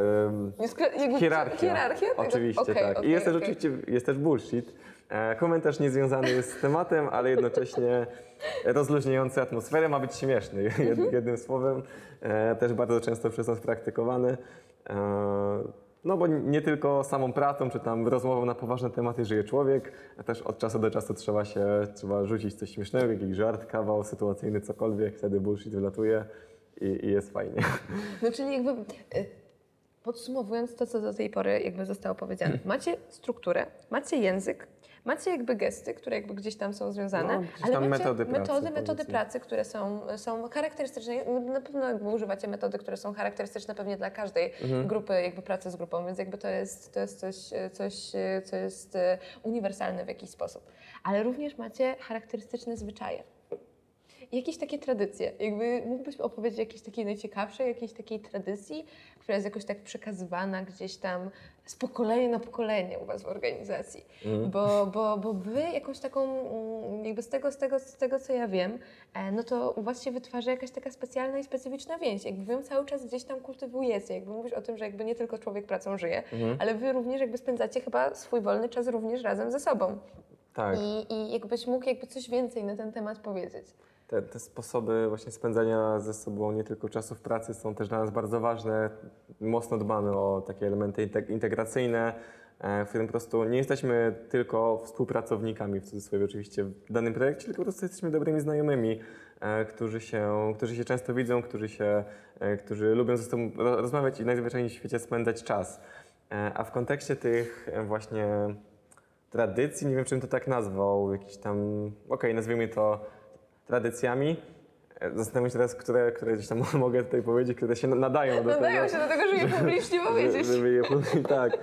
jakby Hierarchia. Hierarchia? tego? Oczywiście, Okej, tak. okej, I jest też okej. oczywiście jest też bullshit. E, komentarz niezwiązany jest z tematem, ale jednocześnie rozluźniający atmosferę, ma być śmieszny, jed, Mhm. jednym słowem. E, też bardzo często przez nas praktykowany. E, no bo nie tylko samą pracą, czy tam rozmową na poważne tematy żyje człowiek, a też od czasu do czasu trzeba się, trzeba rzucić coś śmiesznego, jakiś żart, kawał sytuacyjny, cokolwiek, wtedy bullshit wylatuje i, i jest fajnie. No czyli jakby podsumowując to, co do tej pory jakby zostało powiedziane. Macie strukturę, macie język, macie jakby gesty, które jakby gdzieś tam są związane, No, ale macie metody pracy, metody, metody pracy, które są, są charakterystyczne. Na pewno jakby używacie metody, które są charakterystyczne pewnie dla każdej Mhm. grupy jakby pracy z grupą, więc jakby to jest, to jest coś, coś, co jest e, uniwersalne w jakiś sposób. Ale również macie charakterystyczne zwyczaje. Jakieś takie tradycje. Jakby mógłbyś opowiedzieć o jakiejś takiej najciekawszej, jakiejś takiej tradycji, która jest jakoś tak przekazywana gdzieś tam z pokolenia na pokolenie u Was w organizacji. Bo, bo, bo Wy jakąś taką, mm, jakby z tego, z, tego, z tego, co ja wiem, e, no to u Was się wytwarza jakaś taka specjalna i specyficzna więź. Jakby Wy cały czas gdzieś tam kultywujecie. Jakby mówisz o tym, że jakby nie tylko człowiek pracą żyje, ale Wy również jakby spędzacie chyba swój wolny czas również razem ze sobą. Tak. I, I jakbyś mógł jakby coś więcej na ten temat powiedzieć. Te, te sposoby właśnie spędzania ze sobą nie tylko czasu w pracy są też dla nas bardzo ważne. Mocno dbamy o takie elementy integ- integracyjne. e, w którym po prostu nie jesteśmy tylko współpracownikami, w cudzysłowie oczywiście, w danym projekcie, tylko po prostu jesteśmy dobrymi znajomymi, e, którzy się, którzy się często widzą, którzy, się, e, którzy lubią ze sobą ro- rozmawiać i najzwyczajniej w świecie spędzać czas. A w kontekście tych właśnie tradycji, nie wiem, czym to tak nazwał, jakiś tam, okej, nazwijmy to tradycjami. E, Zastanawiam się teraz, które, które gdzieś tam mogę tutaj powiedzieć, które się nadają do Nadają tego. się do tego, żeby je publicznie powiedzieć. Żeby je powiedzieć, tak.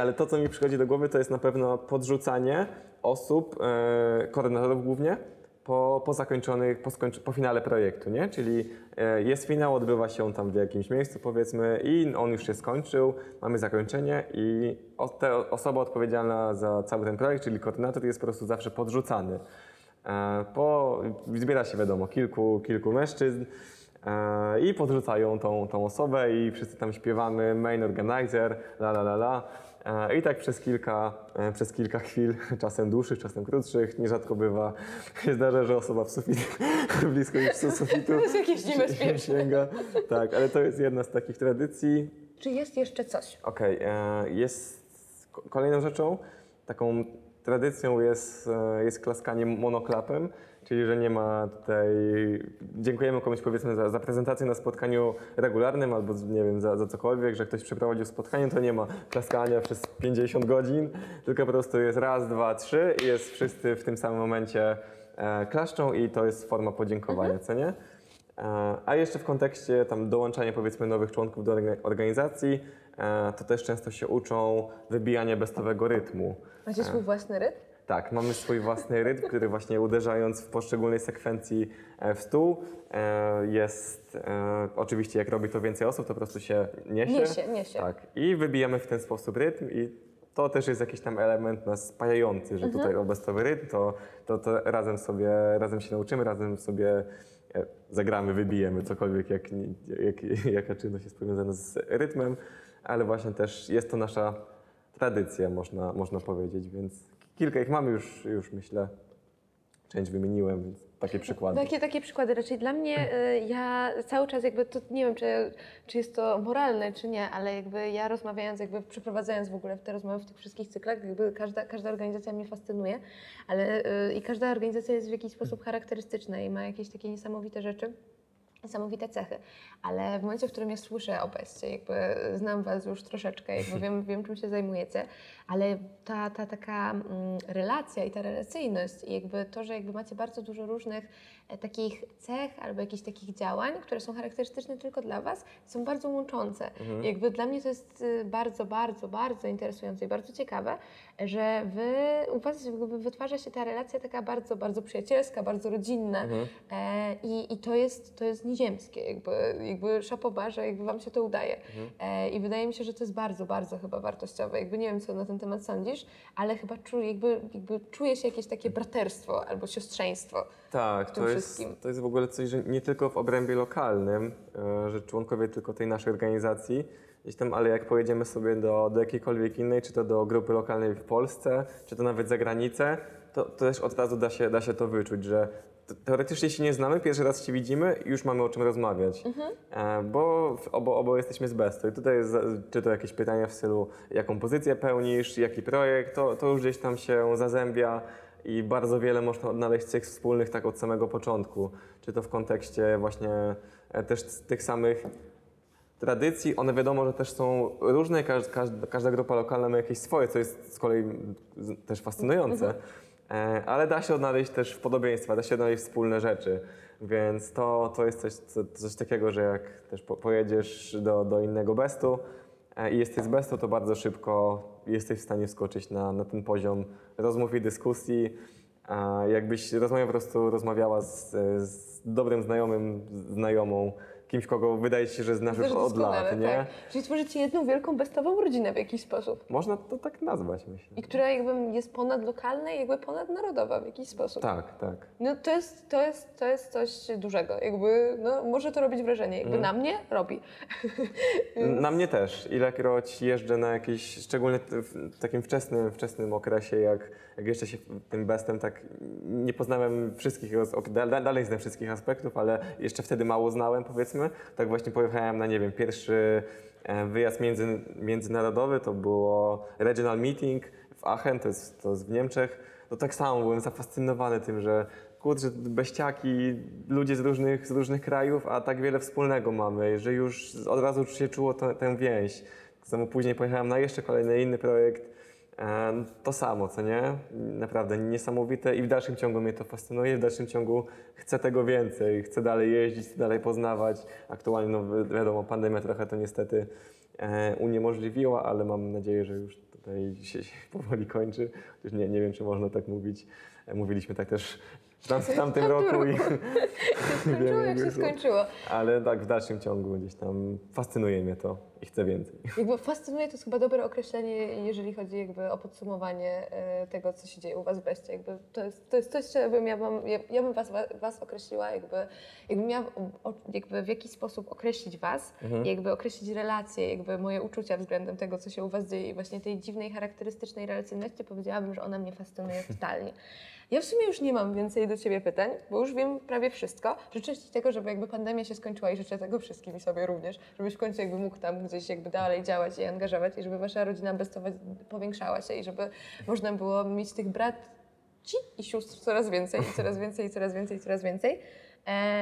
Ale to, co mi przychodzi do głowy, to jest na pewno podrzucanie osób, e, koordynatorów głównie, po, po zakończonych, po, skończ- po finale projektu, nie? Czyli e, jest finał, odbywa się on tam w jakimś miejscu, powiedzmy, i on już się skończył, mamy zakończenie i o, te, osoba odpowiedzialna za cały ten projekt, czyli koordynator, jest po prostu zawsze podrzucany. E, po, zbiera się, wiadomo, kilku, kilku mężczyzn, E, I podrzucają tą, tą osobę i wszyscy tam śpiewamy main organizer, la la la la. E, I tak przez kilka, przez kilka chwil, czasem dłuższych, czasem krótszych, nierzadko bywa, się zdarza, że osoba w sufit, blisko już sufitu To jest jakieś niebezpieczne. sięga. Tak, ale to jest jedna z takich tradycji. Czy jest jeszcze coś? Okej, e, jest ko- kolejną rzeczą, taką tradycją jest, e, jest klaskanie monoklapem, czyli że nie ma tutaj, dziękujemy komuś powiedzmy za, za prezentację na spotkaniu regularnym albo nie wiem, za, za cokolwiek, że ktoś przeprowadził spotkanie, to nie ma klaskania przez 50 godzin, tylko po prostu jest raz, dwa, trzy i jest wszyscy w tym samym momencie e, klaszczą i to jest forma podziękowania, co nie? E, A jeszcze w kontekście tam dołączania powiedzmy nowych członków do orga- organizacji, to też często się uczą wybijania bestowego rytmu. Macie swój własny rytm? Tak, mamy swój własny rytm, który właśnie uderzając w poszczególnej sekwencji e, w stół e, jest, e, oczywiście jak robi to więcej osób, to po prostu się niesie. Niesie, niesie. Tak, i wybijamy w ten sposób rytm i to też jest jakiś tam element nas spajający, że tutaj o bestowy rytm, to, to, to razem sobie, razem się nauczymy, razem sobie e, zagramy, wybijemy cokolwiek, jak, jak, jaka czynność jest powiązana z rytmem, ale właśnie też jest to nasza tradycja, można, można powiedzieć, więc kilka ich mamy już, już myślę, część wymieniłem, więc takie przykłady. Takie, takie przykłady. Raczej dla mnie, y, ja cały czas jakby, to nie wiem, czy, czy jest to moralne, czy nie, ale jakby ja rozmawiając, jakby przeprowadzając w ogóle te rozmowy w tych wszystkich cyklach, jakby każda, każda organizacja mnie fascynuje, ale y, i każda organizacja jest w jakiś sposób charakterystyczna i ma jakieś takie niesamowite rzeczy. Niesamowite cechy, ale w momencie, w którym ja słyszę o Bestie, jakby znam Was już troszeczkę, jakby wiem, wiem czym się zajmujecie, ale ta, ta taka mm, relacja i ta relacyjność i jakby to, że jakby macie bardzo dużo różnych takich cech albo jakichś takich działań, które są charakterystyczne tylko dla Was, są bardzo łączące. Mhm. Jakby dla mnie to jest y, bardzo, bardzo, bardzo interesujące i bardzo ciekawe, że Wy, u Was jakby wytwarza się ta relacja taka bardzo, bardzo przyjacielska, bardzo rodzinna Mhm. e, i, i to jest, to jest nieziemskie, jakby, jakby szapoba, że jakby Wam się to udaje. E, I wydaje mi się, że to jest bardzo, bardzo chyba wartościowe. Jakby nie wiem, co na ten temat sądzisz, ale chyba czuję, jakby, jakby czuje się jakieś takie braterstwo albo siostrzeństwo. Tak, to jest, to jest w ogóle coś, że nie tylko w obrębie lokalnym, e, że członkowie tylko tej naszej organizacji, gdzieś tam, ale jak pojedziemy sobie do, do jakiejkolwiek innej, czy to do grupy lokalnej w Polsce, czy to nawet za granicę, to, to też od razu da się, da się to wyczuć, że teoretycznie się nie znamy, pierwszy raz się widzimy i już mamy o czym rozmawiać, e, bo obo, obo jesteśmy z Besto i tutaj jest, czy to jakieś pytania w stylu, jaką pozycję pełnisz, jaki projekt, to, to już gdzieś tam się zazębia i bardzo wiele można odnaleźć cech wspólnych tak od samego początku. Czy to w kontekście właśnie e, też tych samych tradycji, one wiadomo, że też są różne, każda, każda, grupa lokalna ma jakieś swoje, co jest z kolei też fascynujące, E, ale da się odnaleźć też podobieństwa, da się odnaleźć wspólne rzeczy, więc to, to jest coś, co, coś takiego, że jak też po, pojedziesz do, do innego bestu i jesteś z bestu, to bardzo szybko jesteś w stanie skoczyć na, na ten poziom rozmów i dyskusji, a jakbyś rozmawiała po prostu rozmawiała z, z dobrym znajomym, znajomą, kimś, kogo wydaje się, że znasz już od lat, nie? Tak. Czyli tworzycie jedną wielką, bestową rodzinę w jakiś sposób. Można to tak nazwać, myślę. I która jakby jest ponadlokalna i jakby ponadnarodowa w jakiś sposób. Tak, tak. No to jest, to jest, to jest coś dużego. Jakby, no, może to robić wrażenie. Jakby Mm. na mnie robi. Na mnie też. Ilekroć jeżdżę na jakiś, szczególnie w takim wczesnym, wczesnym okresie, jak, jak jeszcze się tym bestem tak nie poznałem wszystkich, dalej znam wszystkich aspektów, ale jeszcze wtedy mało znałem, powiedzmy. Tak właśnie pojechałem na, nie wiem, pierwszy e, wyjazd między, międzynarodowy, to było regional meeting w Aachen, to jest, to jest w Niemczech. To tak samo byłem zafascynowany tym, że kurczę, beściaki, ludzie z różnych, z różnych krajów, a tak wiele wspólnego mamy, że już od razu się czuło to, tę więź. Samo później pojechałem na jeszcze kolejny inny projekt. E, To samo, co nie? Naprawdę niesamowite i w dalszym ciągu mnie to fascynuje, w dalszym ciągu chcę tego więcej, chcę dalej jeździć, chcę dalej poznawać. Aktualnie, no wi- wiadomo, pandemia trochę to niestety e, uniemożliwiła, ale mam nadzieję, że już tutaj się powoli kończy. Chociaż nie, nie wiem, czy można tak mówić. E, Mówiliśmy tak też w, tam, w tamtym roku. I, Skończyło jak się skończyło. ale tak w dalszym ciągu gdzieś tam fascynuje mnie to i chcę więcej. Jakby fascynuje to jest chyba dobre określenie, jeżeli chodzi jakby o podsumowanie e, tego, co się dzieje u Was w Beście. Jakby to, jest, to jest coś, co bym ja, bym, ja, ja bym was, was określiła, jakby, jakbym miała jakby w jakiś sposób określić Was, Mhm. i jakby określić relacje, jakby moje uczucia względem tego, co się u Was dzieje i właśnie tej dziwnej, charakterystycznej relacyjności, powiedziałabym, że ona mnie fascynuje totalnie. Ja w sumie już nie mam więcej do Ciebie pytań, bo już wiem prawie wszystko. Życzę Ci tego, żeby jakby pandemia się skończyła i życzę tego wszystkim i sobie również, żebyś w końcu jakby mógł tam gdzieś jakby dalej działać i angażować i żeby Wasza rodzina bestowa powiększała się i żeby można było mieć tych braci i sióstr coraz więcej i coraz więcej i coraz więcej i coraz więcej.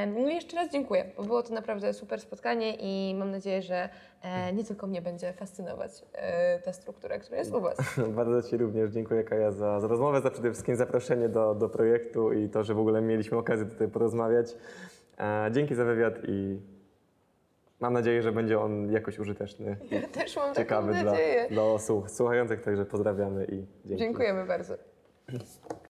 No i jeszcze raz dziękuję, bo było to naprawdę super spotkanie i mam nadzieję, że e, nie tylko mnie będzie fascynować e, ta struktura, która jest u Was. Bardzo Ci również dziękuję Kaja za, za rozmowę, za przede wszystkim zaproszenie do, do projektu i to, że w ogóle mieliśmy okazję tutaj porozmawiać. E, dzięki za wywiad i mam nadzieję, że będzie on jakoś użyteczny Ja też mam ciekawy taką dla, nadzieję. dla osób słuchających, także pozdrawiamy i dzięki. Dziękujemy bardzo.